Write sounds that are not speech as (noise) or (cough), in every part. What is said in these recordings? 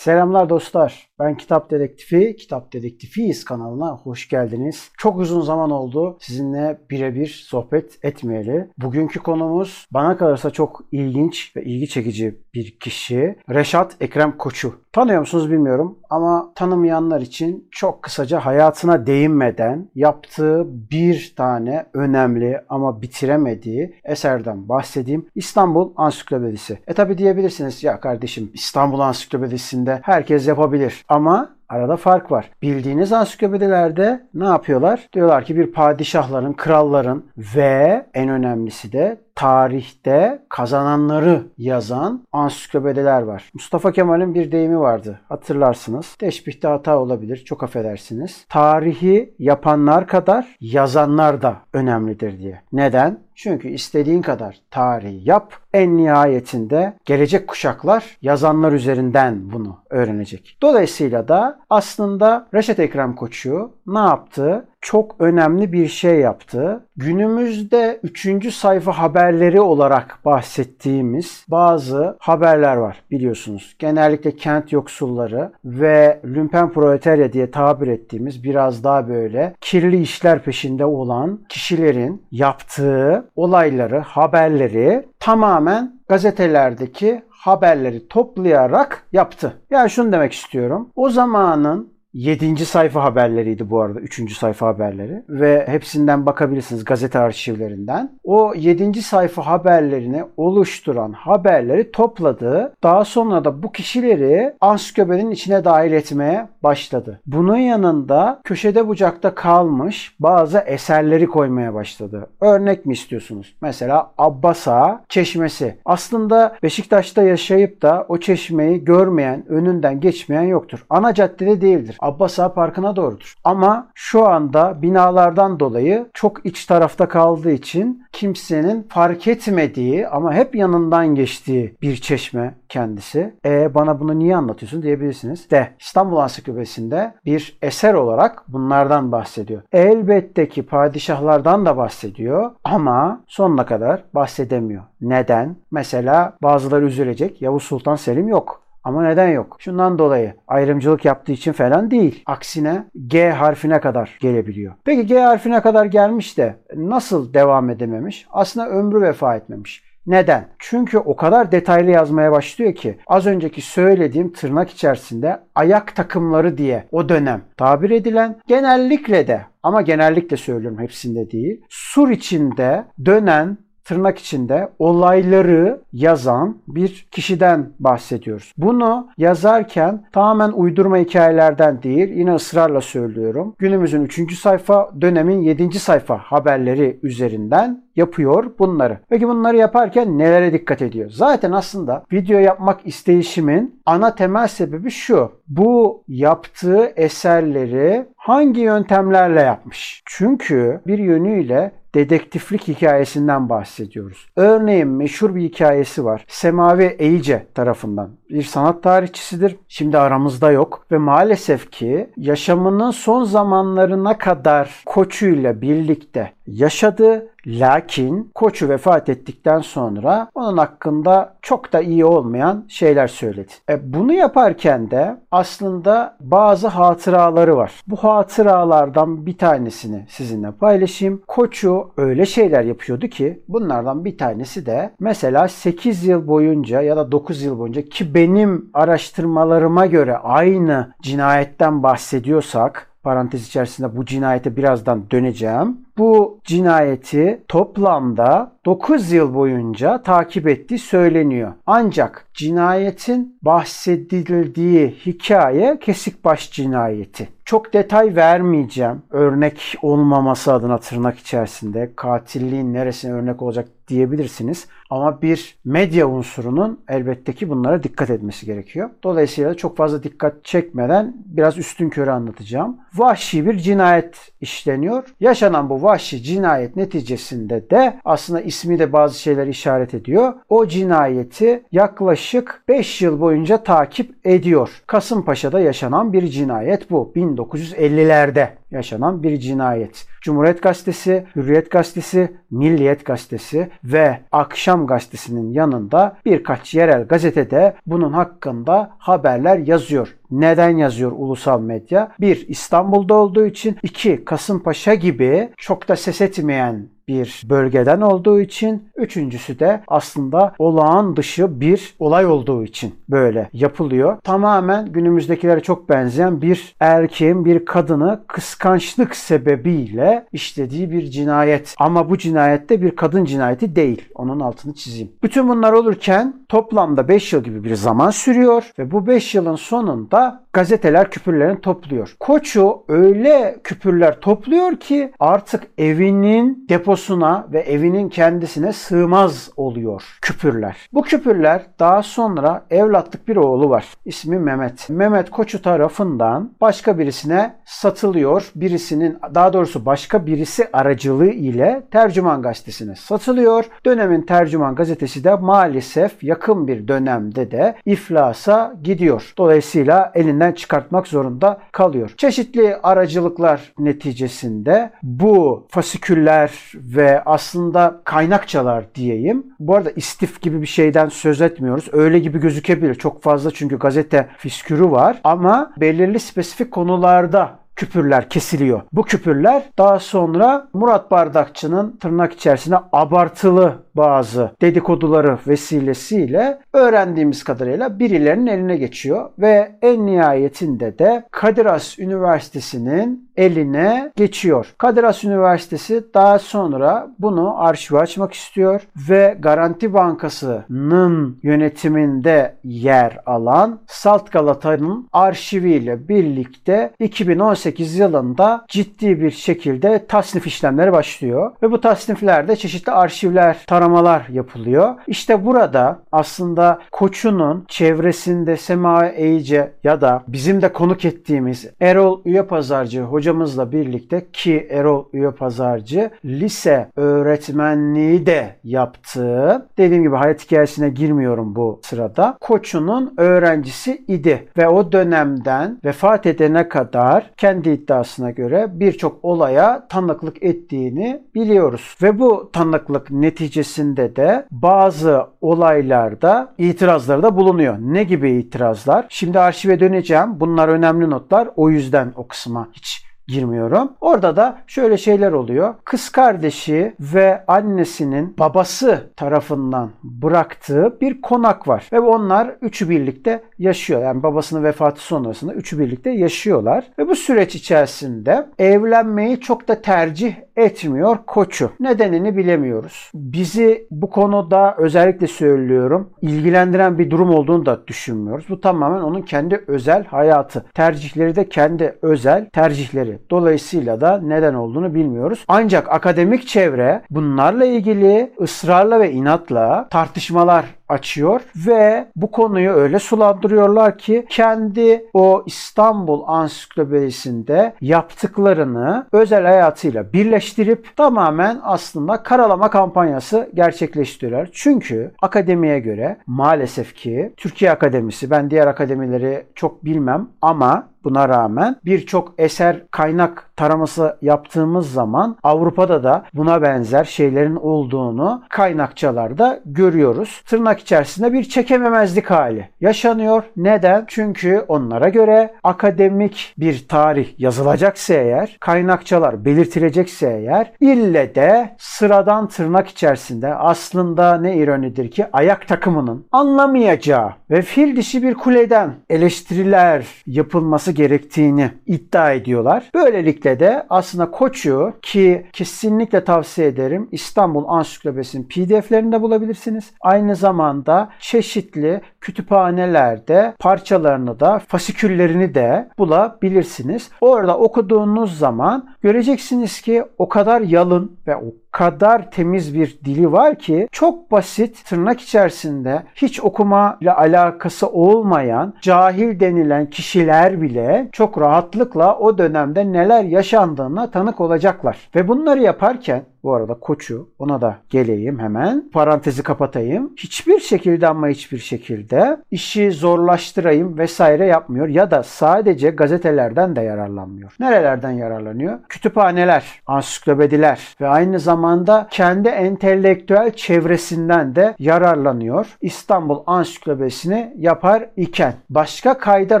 Selamlar dostlar. Ben Kitap Dedektifi, Kitap Dedektifiyiz kanalına hoş geldiniz. Çok uzun zaman oldu sizinle birebir sohbet etmeyeli. Bugünkü konumuz bana kalırsa çok ilginç ve ilgi çekici bir kişi. Reşat Ekrem Koçu. Tanıyor musunuz bilmiyorum ama tanımayanlar için çok kısaca hayatına değinmeden yaptığı bir tane önemli ama bitiremediği eserden bahsedeyim. İstanbul Ansiklopedisi. E tabi diyebilirsiniz ya kardeşim İstanbul Ansiklopedisi'nde herkes yapabilir. Ama Arada fark var. Bildiğiniz ansiklopedilerde ne yapıyorlar? Diyorlar ki bir padişahların, kralların ve en önemlisi de tarihte kazananları yazan ansiklopediler var. Mustafa Kemal'in bir deyimi vardı. Hatırlarsınız. Teşbihte hata olabilir. Çok affedersiniz. Tarihi yapanlar kadar yazanlar da önemlidir diye. Neden? Çünkü istediğin kadar tarihi yap. En nihayetinde gelecek kuşaklar yazanlar üzerinden bunu öğrenecek. Dolayısıyla da aslında Reşet Ekrem Koçu ne yaptı? Çok önemli bir şey yaptı. Günümüzde 3. sayfa haberleri olarak bahsettiğimiz bazı haberler var biliyorsunuz. Genellikle kent yoksulları ve lümpen proletarya diye tabir ettiğimiz biraz daha böyle kirli işler peşinde olan kişilerin yaptığı olayları, haberleri tamamen gazetelerdeki haberleri toplayarak yaptı. Yani şunu demek istiyorum. O zamanın 7. sayfa haberleriydi bu arada. 3. sayfa haberleri. Ve hepsinden bakabilirsiniz gazete arşivlerinden. O 7. sayfa haberlerini oluşturan haberleri topladı. Daha sonra da bu kişileri ansiklopedinin içine dahil etmeye başladı. Bunun yanında köşede bucakta kalmış bazı eserleri koymaya başladı. Örnek mi istiyorsunuz? Mesela Abbas Ağa Çeşmesi. Aslında Beşiktaş'ta yaşayıp da o çeşmeyi görmeyen, önünden geçmeyen yoktur. Ana caddede değildir. Abbas Ağa Parkı'na doğrudur. Ama şu anda binalardan dolayı çok iç tarafta kaldığı için kimsenin fark etmediği ama hep yanından geçtiği bir çeşme kendisi. E bana bunu niye anlatıyorsun diyebilirsiniz. De İstanbul Ansiklopedisi'nde bir eser olarak bunlardan bahsediyor. Elbette ki padişahlardan da bahsediyor ama sonuna kadar bahsedemiyor. Neden? Mesela bazıları üzülecek. Yavuz Sultan Selim yok. Ama neden yok? Şundan dolayı ayrımcılık yaptığı için falan değil. Aksine G harfine kadar gelebiliyor. Peki G harfine kadar gelmiş de nasıl devam edememiş? Aslında ömrü vefa etmemiş. Neden? Çünkü o kadar detaylı yazmaya başlıyor ki az önceki söylediğim tırnak içerisinde ayak takımları diye o dönem tabir edilen genellikle de ama genellikle söylüyorum hepsinde değil. Sur içinde dönen tırnak içinde olayları yazan bir kişiden bahsediyoruz. Bunu yazarken tamamen uydurma hikayelerden değil, yine ısrarla söylüyorum. Günümüzün 3. sayfa, dönemin 7. sayfa haberleri üzerinden yapıyor bunları. Peki bunları yaparken nelere dikkat ediyor? Zaten aslında video yapmak isteyişimin ana temel sebebi şu. Bu yaptığı eserleri hangi yöntemlerle yapmış? Çünkü bir yönüyle dedektiflik hikayesinden bahsediyoruz. Örneğin meşhur bir hikayesi var. Semavi Eyice tarafından bir sanat tarihçisidir. Şimdi aramızda yok ve maalesef ki yaşamının son zamanlarına kadar koçuyla birlikte yaşadı. Lakin koçu vefat ettikten sonra onun hakkında çok da iyi olmayan şeyler söyledi. E bunu yaparken de aslında bazı hatıraları var. Bu hatıralardan bir tanesini sizinle paylaşayım. Koçu öyle şeyler yapıyordu ki bunlardan bir tanesi de mesela 8 yıl boyunca ya da 9 yıl boyunca ki benim araştırmalarıma göre aynı cinayetten bahsediyorsak parantez içerisinde bu cinayete birazdan döneceğim. Bu cinayeti toplamda 9 yıl boyunca takip ettiği söyleniyor. Ancak cinayetin bahsedildiği hikaye Kesikbaş cinayeti. Çok detay vermeyeceğim. Örnek olmaması adına tırnak içerisinde katilliğin neresine örnek olacak diyebilirsiniz. Ama bir medya unsurunun elbette ki bunlara dikkat etmesi gerekiyor. Dolayısıyla çok fazla dikkat çekmeden biraz üstün körü anlatacağım. Vahşi bir cinayet işleniyor. Yaşanan bu vahşi cinayet neticesinde de aslında ismi de bazı şeyler işaret ediyor. O cinayeti yaklaşık 5 yıl boyunca takip ediyor. Kasımpaşa'da yaşanan bir cinayet bu. 1950'lerde yaşanan bir cinayet. Cumhuriyet Gazetesi, Hürriyet Gazetesi, Milliyet Gazetesi ve Akşam Gazetesi'nin yanında birkaç yerel gazetede bunun hakkında haberler yazıyor. Neden yazıyor ulusal medya? Bir, İstanbul'da olduğu için. iki Kasımpaşa gibi çok da ses etmeyen bir bölgeden olduğu için. Üçüncüsü de aslında olağan dışı bir olay olduğu için böyle yapılıyor. Tamamen günümüzdekilere çok benzeyen bir erkeğin bir kadını kıskançlık sebebiyle işlediği bir cinayet. Ama bu cinayette bir kadın cinayeti değil. Onun altını çizeyim. Bütün bunlar olurken toplamda 5 yıl gibi bir zaman sürüyor ve bu 5 yılın sonunda gazeteler küpürlerini topluyor. Koçu öyle küpürler topluyor ki artık evinin deposuna ve evinin kendisine sığmaz oluyor küpürler. Bu küpürler daha sonra evlatlık bir oğlu var. İsmi Mehmet. Mehmet Koçu tarafından başka birisine satılıyor. Birisinin daha doğrusu başka birisi aracılığı ile Tercüman gazetesine satılıyor. Dönemin Tercüman gazetesi de maalesef yakın bir dönemde de iflasa gidiyor. Dolayısıyla elinden çıkartmak zorunda kalıyor. Çeşitli aracılıklar neticesinde bu fasiküller ve aslında kaynakçalar diyeyim. Bu arada istif gibi bir şeyden söz etmiyoruz. Öyle gibi gözükebilir. Çok fazla çünkü gazete fiskürü var ama belirli spesifik konularda küpürler kesiliyor. Bu küpürler daha sonra Murat Bardakçı'nın tırnak içerisinde abartılı bazı dedikoduları vesilesiyle öğrendiğimiz kadarıyla birilerinin eline geçiyor ve en nihayetinde de Kadir Has Üniversitesi'nin eline geçiyor. Kadir Has Üniversitesi daha sonra bunu arşive açmak istiyor ve Garanti Bankası'nın yönetiminde yer alan Salt Galata'nın arşiviyle birlikte 2018 yılında ciddi bir şekilde tasnif işlemleri başlıyor ve bu tasniflerde çeşitli arşivler, taramalar yapılıyor. İşte burada aslında Koçu'nun çevresinde Sema Eyice ya da bizim de konuk ettiğimiz Erol Üye Pazarcı hocamızla birlikte ki Erol Üye Pazarcı lise öğretmenliği de yaptığı dediğim gibi hayat hikayesine girmiyorum bu sırada. Koçu'nun öğrencisi idi ve o dönemden vefat edene kadar kendi iddiasına göre birçok olaya tanıklık ettiğini biliyoruz. Ve bu tanıklık neticesinde de bazı olaylarda itirazları da bulunuyor. Ne gibi itirazlar? Şimdi arşive döneceğim. Bunlar önemli notlar. O yüzden o kısma hiç girmiyorum. Orada da şöyle şeyler oluyor. Kız kardeşi ve annesinin babası tarafından bıraktığı bir konak var. Ve onlar üçü birlikte yaşıyor. Yani babasının vefatı sonrasında üçü birlikte yaşıyorlar. Ve bu süreç içerisinde evlenmeyi çok da tercih etmiyor koçu. Nedenini bilemiyoruz. Bizi bu konuda özellikle söylüyorum ilgilendiren bir durum olduğunu da düşünmüyoruz. Bu tamamen onun kendi özel hayatı. Tercihleri de kendi özel tercihleri. Dolayısıyla da neden olduğunu bilmiyoruz. Ancak akademik çevre bunlarla ilgili ısrarla ve inatla tartışmalar açıyor ve bu konuyu öyle sulandırıyorlar ki kendi o İstanbul Ansiklopedisinde yaptıklarını özel hayatıyla birleştirip tamamen aslında karalama kampanyası gerçekleştiriyorlar. Çünkü akademiye göre maalesef ki Türkiye Akademisi ben diğer akademileri çok bilmem ama Buna rağmen birçok eser kaynak taraması yaptığımız zaman Avrupa'da da buna benzer şeylerin olduğunu kaynakçalarda görüyoruz. Tırnak içerisinde bir çekememezlik hali yaşanıyor. Neden? Çünkü onlara göre akademik bir tarih yazılacaksa eğer, kaynakçalar belirtilecekse eğer ille de sıradan tırnak içerisinde aslında ne ironidir ki ayak takımının anlamayacağı ve fil dişi bir kuleden eleştiriler yapılması olması gerektiğini iddia ediyorlar. Böylelikle de aslında Koç'u ki kesinlikle tavsiye ederim İstanbul Ansiklopedisi'nin pdf'lerinde bulabilirsiniz. Aynı zamanda çeşitli kütüphanelerde parçalarını da fasiküllerini de bulabilirsiniz. Orada okuduğunuz zaman göreceksiniz ki o kadar yalın ve o kadar temiz bir dili var ki çok basit tırnak içerisinde hiç okuma ile alakası olmayan cahil denilen kişiler bile çok rahatlıkla o dönemde neler yaşandığına tanık olacaklar. Ve bunları yaparken Bu arada koçu ona da geleyim hemen. Parantezi kapatayım. Hiçbir şekilde ama hiçbir şekilde işi zorlaştırayım vesaire yapmıyor. Ya da sadece gazetelerden de yararlanmıyor. Nerelerden yararlanıyor? Kütüphaneler, ansiklopediler ve aynı zamanda kendi entelektüel çevresinden de yararlanıyor. İstanbul Ansiklopedisini yapar iken başka kayda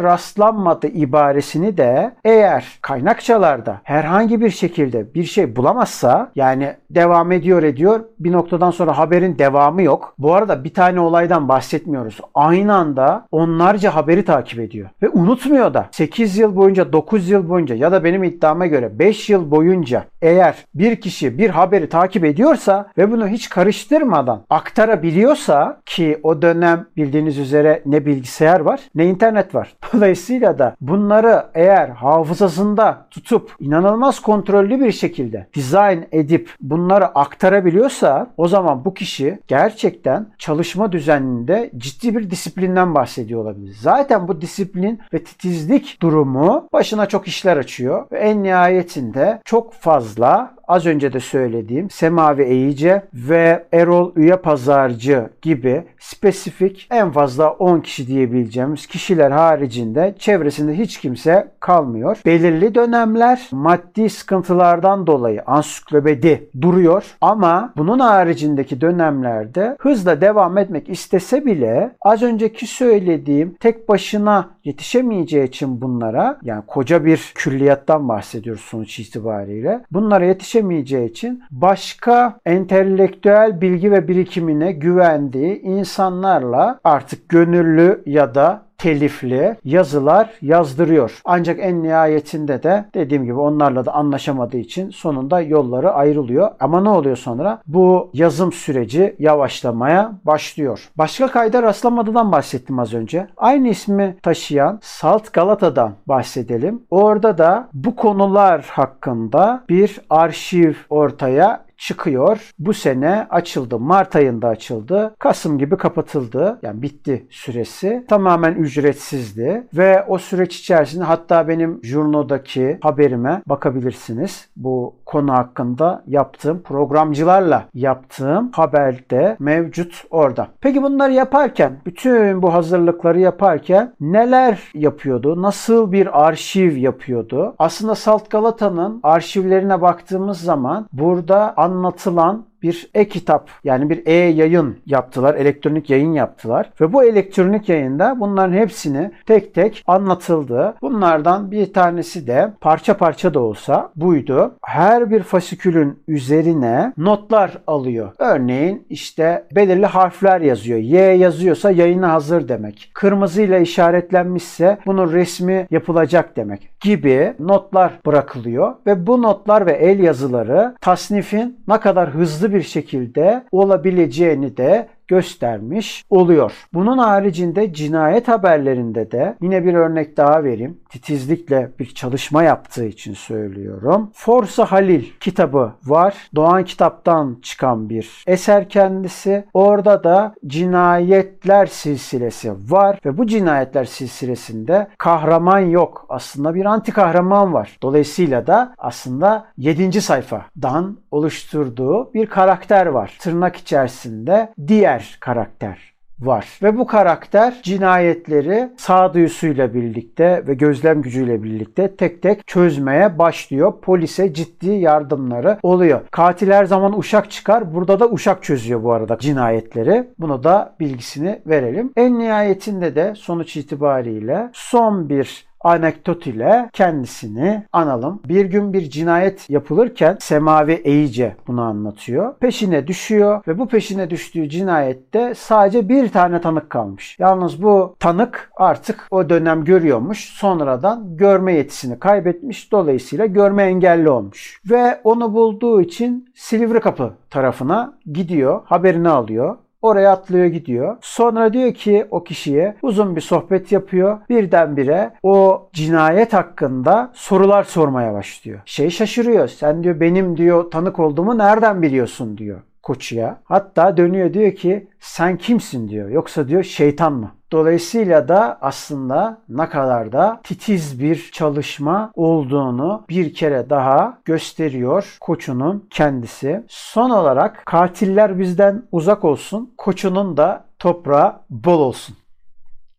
rastlanmadı ibaresini de eğer kaynakçalarda herhangi bir şekilde bir şey bulamazsa yani devam ediyor ediyor bir noktadan sonra haberin devamı yok. Bu arada bir tane olaydan bahsetmiyoruz. Aynı anda onlarca haberi takip ediyor ve unutmuyor da 8 yıl boyunca 9 yıl boyunca ya da benim iddiama göre 5 yıl boyunca eğer bir kişi bir haberi takip ediyorsa ve bunu hiç karıştırmadan aktarabiliyorsa ki o dönem bildiğiniz üzere ne bilgisayar var ne internet var. (laughs) Dolayısıyla da bunları eğer hafızasında tutup inanılmaz kontrollü bir şekilde dizayn edip bunları aktarabiliyorsa o zaman bu kişi gerçekten çalışma düzeninde ciddi bir disiplinden bahsediyor olabilir. Zaten bu disiplin ve titizlik durumu başına çok işler açıyor ve en nihayetinde çok fazla az önce de söylediğim Semavi Eyice ve Erol Üye Pazarcı gibi spesifik en fazla 10 kişi diyebileceğimiz kişiler haricinde çevresinde hiç kimse kalmıyor. Belirli dönemler maddi sıkıntılardan dolayı ansiklopedi duruyor ama bunun haricindeki dönemlerde hızla devam etmek istese bile az önceki söylediğim tek başına yetişemeyeceği için bunlara yani koca bir külliyattan bahsediyoruz sonuç itibariyle. Bunlara yetişemeyeceği için başka entelektüel bilgi ve birikimine güvendiği insanlarla artık gönüllü ya da telifli yazılar yazdırıyor. Ancak en nihayetinde de dediğim gibi onlarla da anlaşamadığı için sonunda yolları ayrılıyor. Ama ne oluyor sonra? Bu yazım süreci yavaşlamaya başlıyor. Başka kayda rastlamadığından bahsettim az önce. Aynı ismi taşıyan Salt Galata'dan bahsedelim. Orada da bu konular hakkında bir arşiv ortaya çıkıyor. Bu sene açıldı. Mart ayında açıldı. Kasım gibi kapatıldı. Yani bitti süresi. Tamamen ücretsizdi. Ve o süreç içerisinde hatta benim Jurno'daki haberime bakabilirsiniz. Bu konu hakkında yaptığım programcılarla yaptığım haberde mevcut orada. Peki bunları yaparken bütün bu hazırlıkları yaparken neler yapıyordu? Nasıl bir arşiv yapıyordu? Aslında Salt Galata'nın arşivlerine baktığımız zaman burada anlatılan bir e-kitap yani bir e-yayın yaptılar. Elektronik yayın yaptılar. Ve bu elektronik yayında bunların hepsini tek tek anlatıldı. Bunlardan bir tanesi de parça parça da olsa buydu. Her bir fasikülün üzerine notlar alıyor. Örneğin işte belirli harfler yazıyor. Y yazıyorsa yayına hazır demek. Kırmızıyla işaretlenmişse bunun resmi yapılacak demek gibi notlar bırakılıyor ve bu notlar ve el yazıları tasnifin ne kadar hızlı bir şekilde olabileceğini de göstermiş oluyor. Bunun haricinde cinayet haberlerinde de yine bir örnek daha vereyim. Titizlikle bir çalışma yaptığı için söylüyorum. Forsa Halil kitabı var. Doğan kitaptan çıkan bir eser kendisi. Orada da cinayetler silsilesi var ve bu cinayetler silsilesinde kahraman yok. Aslında bir anti kahraman var. Dolayısıyla da aslında 7. sayfadan oluşturduğu bir karakter var. Tırnak içerisinde diğer karakter var. Ve bu karakter cinayetleri sağduyusuyla birlikte ve gözlem gücüyle birlikte tek tek çözmeye başlıyor. Polise ciddi yardımları oluyor. Katil her zaman uşak çıkar. Burada da uşak çözüyor bu arada cinayetleri. Bunu da bilgisini verelim. En nihayetinde de sonuç itibariyle son bir anekdot ile kendisini analım. Bir gün bir cinayet yapılırken Semavi Eyice bunu anlatıyor. Peşine düşüyor ve bu peşine düştüğü cinayette sadece bir tane tanık kalmış. Yalnız bu tanık artık o dönem görüyormuş. Sonradan görme yetisini kaybetmiş. Dolayısıyla görme engelli olmuş. Ve onu bulduğu için Silivri Kapı tarafına gidiyor. Haberini alıyor. Oraya atlıyor gidiyor. Sonra diyor ki o kişiye uzun bir sohbet yapıyor. Birdenbire o cinayet hakkında sorular sormaya başlıyor. Şey şaşırıyor. Sen diyor benim diyor tanık olduğumu nereden biliyorsun diyor koçuya. Hatta dönüyor diyor ki sen kimsin diyor. Yoksa diyor şeytan mı? Dolayısıyla da aslında ne kadar da titiz bir çalışma olduğunu bir kere daha gösteriyor koçunun kendisi. Son olarak katiller bizden uzak olsun, koçunun da toprağı bol olsun.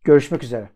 Görüşmek üzere.